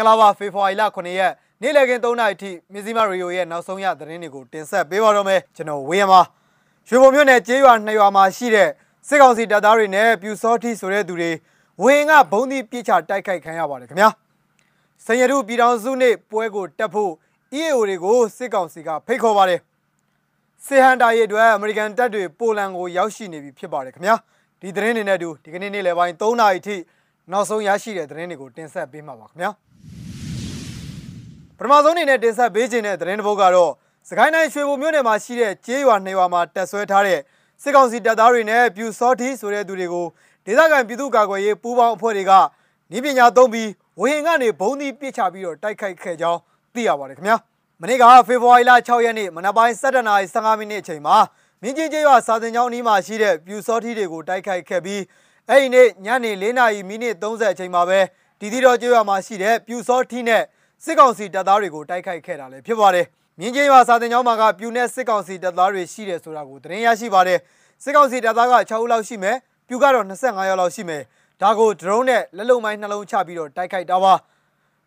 င်္ဂလာပါဖေဖော်ဝါရီလ9ရက်နေ့လည်ခင်း3နာရီထိမြစည်းမရေဒီယိုရဲ့နောက်ဆုံးရသတင်းတွေကိုတင်ဆက်ပေးပါတော့မယ်ကျွန်တော်ဝေယံပါရွှေဘုံမြို့နယ်ကျေးရွာနှစ်ရွာမှာရှိတဲ့စစ်ကောင်စီတပ်သားတွေနဲ့ပြူစောတိဆိုတဲ့သူတွေဝင်းကဘုံဒီပြစ်ချတိုက်ခိုက်ခံရပါတယ်ခင်ဗျာစင်ရတုပြည်တော်စုနေ့ပွဲကိုတက်ဖို့ EAO တွေကိုစစ်ကောင်စီကဖိတ်ခေါ်ပါတယ်စစ်ဟန်တာရဲ့အတွက်အမေရိကန်တပ်တွေပိုလန်ကိုရောက်ရှိနေပြီဖြစ်ပါတယ်ခင်ဗျာဒီသတင်းတွေနဲ့အတူဒီကနေ့နေ့လယ်ပိုင်း3နာရီထိနောက်ဆုံးရရှိတဲ့သတင်းတွေကိုတင်ဆက်ပေးမှာပါခင်ဗျာ ပထမဆုံးအနေနဲ့တင်ဆက်ပေးခြင်းတဲ့သတင်းတစ်ပုဒ်ကတော့စကိုင်းတိုင်းရွှေဘုံမြို့နယ်မှာရှိတဲ့ကျေးရွာနှစ်ရွာမှာတက်ဆွဲထားတဲ့စစ်ကောင်စီတပ်သားတွေနဲ့ပြူစောတိဆိုတဲ့သူတွေကိုဒေသခံပြည်သူ့ကာကွယ်ရေးပူးပေါင်းအဖွဲ့တွေကဤပညာသုံးပြီးဝဟင်ကနေဘုံသီးပစ်ချပြီးတော့တိုက်ခိုက်ခဲ့ကြောင်းသိရပါတယ်ခင်ဗျာမနေ့ကဖေဖော်ဝါရီလ6ရက်နေ့မနက်ပိုင်း7:15မိနစ်အချိန်မှာမြင်းချင်းကျေးရွာစာသင်ကျောင်းအနီးမှာရှိတဲ့ပြူစောတိတွေကိုတိုက်ခိုက်ခဲ့ပြီးအဲ့ဒီနေ့ညနေ4နာရီမိနစ်30အချိန်မှာပဲဒီသီတော်ကျေးရွာမှာရှိတဲ့ပြူစောတိနဲ့ စစ်ကောင်စီတပ်သားတွေကိုတိုက်ခိုက်ခဲ့တာလည်းဖြစ်ပါတယ်မြင်းချင်းရွာစာတင်ကျောင်းမှာကပြူနဲ့စစ်ကောင်စီတပ်သားတွေရှိတယ်ဆိုတာကိုသတင်းရရှိပါတယ်စစ်ကောင်စီတပ်သားက6ဦးလောက်ရှိမယ်ပြူကတော့25ယောက်လောက်ရှိမယ်ဒါကိုဒရုန်းနဲ့လက်လုံမိုင်းနှလုံးချပြီးတော့တိုက်ခိုက်တာပါ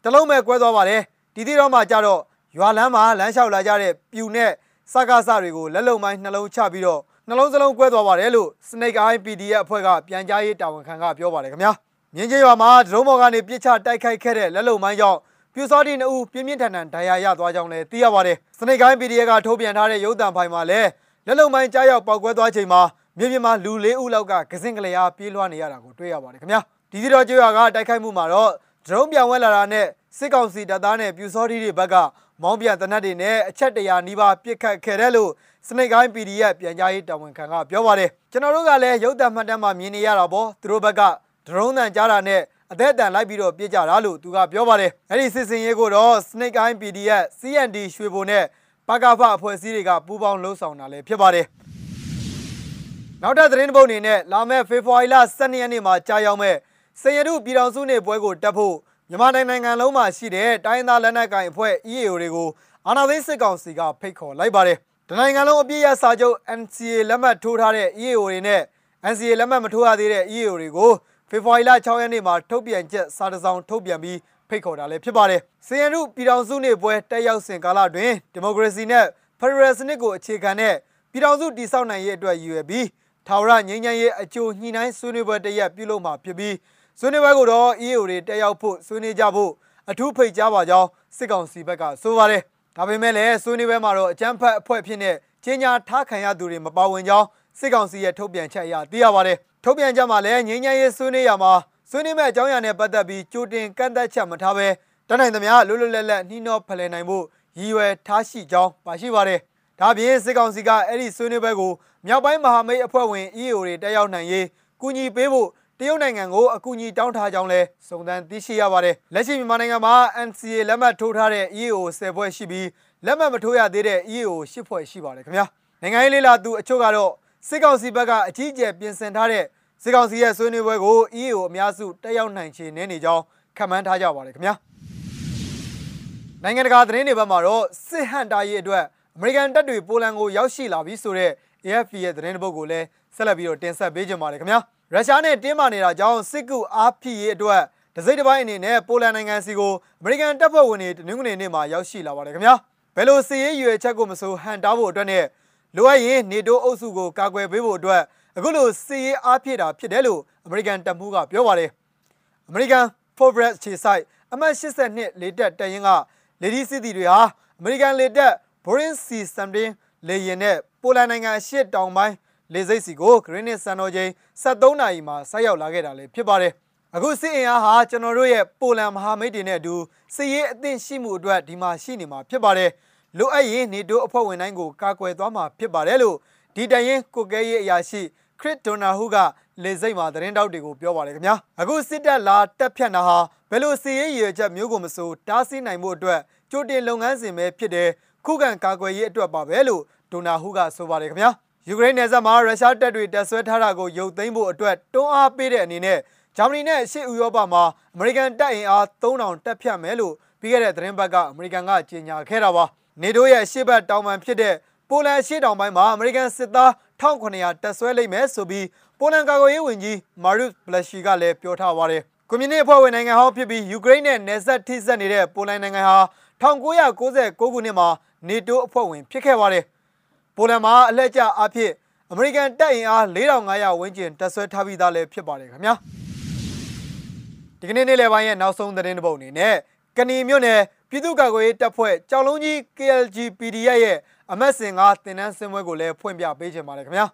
တလုံးမဲ့ကွဲသွားပါတယ်ဒီသီတော်မှာကြတော့ရွာလမ်းမှာလမ်းလျှောက်လာကြတဲ့ပြူနဲ့စကားစတွေကိုလက်လုံမိုင်းနှလုံးချပြီးတော့နှလုံးစလုံးကွဲသွားပါတယ်လို့ Snake Eye PDF အဖွဲ့ကပြန်ကြားရေးတာဝန်ခံကပြောပါတယ်ခင်ဗျာမြင်းချင်းရွာမှာဒရုန်းဘော်ကနေပြစ်ချတိုက်ခိုက်ခဲ့တဲ့လက်လုံမိုင်းကြောင့် ပြူစောတိနှစ်ဦးပြင်းပြင်းထန်ထန်ဒဏ်ရာရသွားကြောင်းလည်းသိရပါတယ်။စနေကိုင်း PDF ကထုတ်ပြန်ထားတဲ့ရုပ်သံဖိုင်မှာလည်းလက်လုံမိုင်းကြားရောက်ပောက်ကွဲသွားချိန်မှာမြေပြင်မှာလူလေးဦးလောက်ကကစင်ကလေးအားပြေးလွှားနေရတာကိုတွေ့ရပါတယ်ခင်ဗျာ။ဒီစီတော်ကျွော်ကတိုက်ခိုက်မှုမှာတော့ဒရုန်းပြောင်းဝဲလာတာနဲ့စစ်ကောင်စီတပ်သားနဲ့ပြူစောတိတွေဘက်ကမောင်းပြန်တနတ်တွေနဲ့အချက်တရာနီးပါးပြစ်ခတ်ခဲ့တယ်လို့စနေကိုင်း PDF ပြန်ကြားရေးတာဝန်ခံကပြောပါတယ်။ကျွန်တော်တို့ကလည်းရုပ်သံမှတ်တမ်းမှာမြင်နေရတာပေါ့သူတို့ဘက်ကဒရုန်းတန်ကြားတာနဲ့ အသက်အတန်လိုက်ပြီးတော့ပြေးကြတာလို့သူကပြောပါတယ်အဲ့ဒီစစ်စင်ရေးကိုတော့ Snake Eye PDF CND ရွှေဘုံနဲ့ပကဖအဖွဲ့အစည်းတွေကပူးပေါင်းလှုပ်ဆောင်တာလည်းဖြစ်ပါတယ်နောက်ထပ်သတင်းတစ်ပုဒ်အနေနဲ့လာမယ့်ဖေဖော်ဝါရီလ12ရက်နေ့မှာကြာရောက်မဲ့စင်ရတုပြည်တော်စုနေ့ပွဲကိုတက်ဖို့မြန်မာနိုင်ငံလုံးမှာရှိတဲ့တိုင်းသားလက်နက်ကိုင်အဖွဲ့ EAO တွေကိုအာဏာသိမ်းစစ်ကောင်စီကဖိတ်ခေါ်လိုက်ပါတယ်တနိုင်ငံလုံးအပြည့်ရစာချုပ် NCA လက်မှတ်ထိုးထားတဲ့ EAO တွေနဲ့ NCA လက်မှတ်မထိုးရသေးတဲ့ EAO တွေကို ဖေဖော်ဝါရီလ6ရက်နေ့မှာထုတ်ပြန်ချက်စာတစောင်ထုတ်ပြန်ပြီးဖိတ်ခေါ်တာလည်းဖြစ်ပါတယ်။စီယန်ရုပြည်ထောင်စုနေ့ပွဲတက်ရောက်စဉ်ကာလတွင်ဒီမိုကရေစီနဲ့ဖက်ဒရယ်စနစ်ကိုအခြေခံတဲ့ပြည်ထောင်စုတည်ဆောက်နိုင်ရေးအတွက်ရည်ရွယ်ပြီးထာဝရငြိမ်းချမ်းရေးအကျိုးညှိနှိုင်းဆွေးနွေးပွဲတရက်ပြုလုပ်မှာဖြစ်ပြီးဆွေးနွေးပွဲကိုတော့ EAO တွေတက်ရောက်ဖို့ဆွေးနွေးကြဖို့အထူးဖိတ်ကြားပါကြောင်းစစ်ကောင်စီဘက်ကဆိုပါတယ်။ဒါပေမဲ့လည်းဆွေးနွေးပွဲမှာတော့အကြမ်းဖက်အဖွဲ့ဖြစ်တဲ့ချင်းညာထားခံရသူတွေမပါဝင်ကြောင်း စစ်ကောင်စီရဲ့ထုတ်ပြန်ချက်အရသိရပါတယ်။ထုတ်ပြန်ချက်မှာလည်းငြိမ်းချမ်းရေးဆွေးနွေးရမှာဆွေးနွေးမဲ့အကြောင်းအရာနဲ့ပတ်သက်ပြီးကြိုတင်ကန့်သက်ချက်မထားဘဲတနိုင်သမျှလွတ်လွတ်လပ်လပ်နှီးနှောဖလှယ်နိုင်ဖို့ရည်ရွယ်ထားရှိကြောင်းပါရှိပါတယ်။ဒါပြင်စစ်ကောင်စီကအဲ့ဒီဆွေးနွေးပွဲကိုမြောက်ပိုင်းမဟာမိတ်အဖွဲ့ဝင် EAO တွေတက်ရောက်နိုင်ရေးကူညီပေးဖို့တရုတ်နိုင်ငံကိုအကူအညီတောင်းထားကြောင်းလဲစုံစမ်းသိရှိရပါတယ်။လက်ရှိမြန်မာနိုင်ငံမှာ NCA လက်မှတ်ထိုးထားတဲ့ EAO 10ဖွဲ့ရှိပြီးလက်မှတ်မထိုးရသေးတဲ့ EAO 10ဖွဲ့ရှိပါတယ်ခင်ဗျာ။နိုင်ငံရေးလေးလာသူအချို့ကတော့ စစ်ကောင်စီဘက်ကအကြီးအကျယ်ပြင်ဆင်ထားတဲ့စစ်ကောင်စီရဲ့ဆွေးနွေးပွဲကို EAO အများစုတက်ရောက်နိုင်ခြေနည်းနေကြောင်းခန့်မှန်းထားကြပါတယ်ခင်ဗျာနိုင်ငံတကာသတင်းတွေဘက်မှာတော့စစ်ဟန်တာရေးအတွက်အမေရိကန်တပ်တွေပိုလန်ကိုရောက်ရှိလာပြီဆိုတဲ့ AFP ရဲ့သတင်းတစ်ပုဒ်ကိုလည်းဆက်လက်ပြီးတော့တင်ဆက်ပေးကြပါမယ်ခင်ဗျာရုရှားနဲ့တင်းမာနေတာကြောင့်စစ်ကူအားဖြည့်ရေးအတွက်ဒစိမ့်တစ်ပိုင်းအနေနဲ့ပိုလန်နိုင်ငံစီကိုအမေရိကန်တပ်ဖွဲ့ဝင်တွေတနင်္ဂနွေနေ့မှာရောက်ရှိလာပါတယ်ခင်ဗျာဘယ်လိုစစ်ရေးရွေချက်ကိုမဆိုဟန်တားဖို့အတွက်နဲ့ လိုအပ်ရင်နေတိုးအုပ်စုကိုကာကွယ်ပေးဖို့အတွက်အခုလိုစစ်ရေးအားဖြည့်တာဖြစ်တယ်လို့အမေရိကန်တပ်မှူးကပြောပါတယ်အမေရိကန် Fortress ခြေဆိုင်အမှတ်82လေတပ်တပ်ရင်းကလေဒီစစ်သည်တွေဟာအမေရိကန်လေတပ် Boring C-17 လေယာဉ်နဲ့ပိုလန်နိုင်ငံအရှေ့တောင်ပိုင်းလေဆိပ်စီကိုဂရင်းနစ်စံတော်ချိန်73နာရီမှာဆိုက်ရောက်လာခဲ့တာလည်းဖြစ်ပါတယ်အခုစစ်အင်အားဟာကျွန်တော်တို့ရဲ့ပိုလန်မဟာမိတ်တွေနဲ့အတူစစ်ရေးအသင့်ရှိမှုအတွက်ဒီမှာရှိနေမှာဖြစ်ပါတယ် လိုအပ်ရင်နေတိုးအဖွဲ့ဝင်တိုင်းကိုကာကွယ်သွားမှာဖြစ်ပါတယ်လို့ဒီတရင်ကိုကဲရေးအရာရှိခရစ်ဒိုနာဟူကလေစိတ်မှာသတင်းတောက်တွေကိုပြောပါတယ်ခင်ဗျာအခုစစ်တပ်လာတက်ဖြတ်တာဟာဘယ်လိုစီရေးရည်ချက်မျိုးကိုမဆိုတားဆီးနိုင်မှုအတွက်ကြိုတင်လုပ်ငန်းစဉ်ပဲဖြစ်တယ်ခုခံကာကွယ်ရေးအတွက်ပါပဲလို့ဒိုနာဟူကဆိုပါတယ်ခင်ဗျာယူကရိန်းနယ်စပ်မှာရုရှားတပ်တွေတပ်ဆွဲထားတာကိုရုပ်သိမ်းဖို့အတွက်တွန်းအားပေးတဲ့အနေနဲ့ဂျာမနီနဲ့အရှေ့ဥရောပမှာအမေရိကန်တပ်အင်အား3000တပ်ဖြတ်မယ်လို့ပြီးခဲ့တဲ့သတင်းပတ်ကအမေရိကန်ကကြေညာခဲ့တာပါ နေတိုးရဲ့အရှေ့ဘက်တောင်ပံဖြစ်တဲ့ပိုလန်ရှေ့တောင်ပိုင်းမှာအမေရိကန်စစ်သား1900တပ်ဆွဲလိမ့်မယ်ဆိုပြီးပိုလန်ကာကွယ်ရေးဝန်ကြီးမာရုစ်ဘလက်ရှီကလည်းပြောထားပါတယ်ကွန်မြူနစ်အဖွဲ့ဝင်နိုင်ငံဟောင်းဖြစ်ပြီးယူကရိန်းနဲ့နယ်စပ်ထိစပ်နေတဲ့ပိုလန်နိုင်ငံဟာ1996ခုနှစ်မှာနေတိုးအဖွဲ့ဝင်ဖြစ်ခဲ့ပါတယ်။ပိုလန်မှာအလှည့်ကျအဖြစ်အမေရိကန်တပ်အင်အား4500ဝန်းကျင်တပ်ဆွဲထားပြီးသားလည်းဖြစ်ပါတယ်ခင်ဗျာ။ဒီကနေ့နေ့လယ်ပိုင်းရဲ့နောက်ဆုံးသတင်းတစ်ပုဒ်အနေနဲ့ကဏီမြို့နယ် ပြည်သူ့ကာကွယ်ရေးတပ်ဖွဲ့ကြောင်လုံးကြီး KLG PDF ရဲ့အမတ်စင်ကတင်နန်းစင်ပွဲကိုလည်းဖွင့်ပြပေးခြင်းပါတယ်ခင်ဗျာ။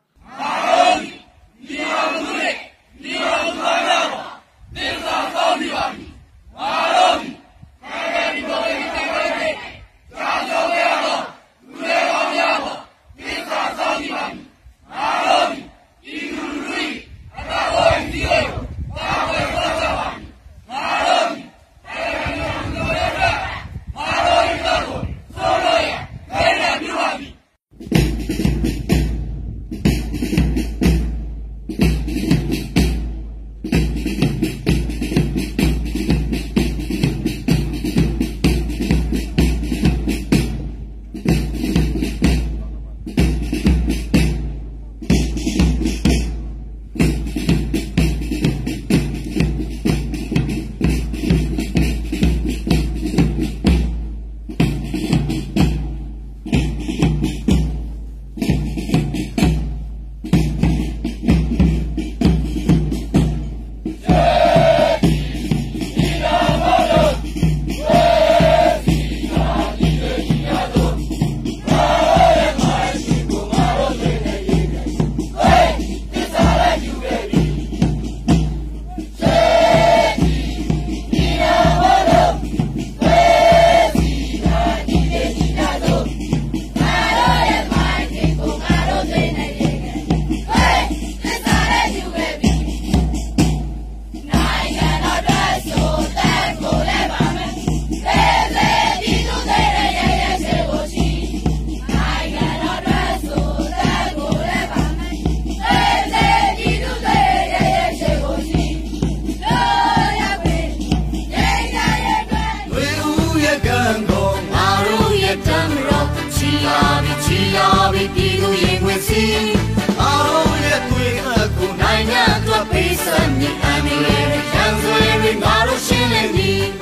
မိ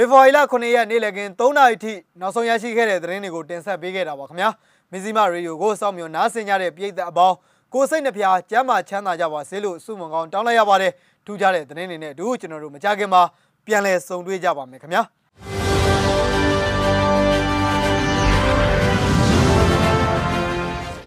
ဖေဖော်ဝါရီလ9ရက်နေ့လည်ခင်း3နာရီထိနောက်ဆုံးရရှိခဲ့တဲ့သတင်းတွေကိုတင်ဆက်ပေးခဲ့တာပါခင်ဗျာမဇီမာရေဒီယိုကိုစောင့်မျှော်နားဆင်ကြတဲ့ပရိသတ်အပေါင်းကိုစိတ်နှဖျားကျမ်းမာချမ်းသာကြပါစေလို့ဆုမွန်ကောင်းတောင်းလိုက်ရပါတယ်ထူးခြားတဲ့သတင်းတွေနဲ့အတူကျွန်တော်တို့မကြခင်မှာပြန်လည်ဆုံတွေ့ကြပါမယ်ခင်ဗျာ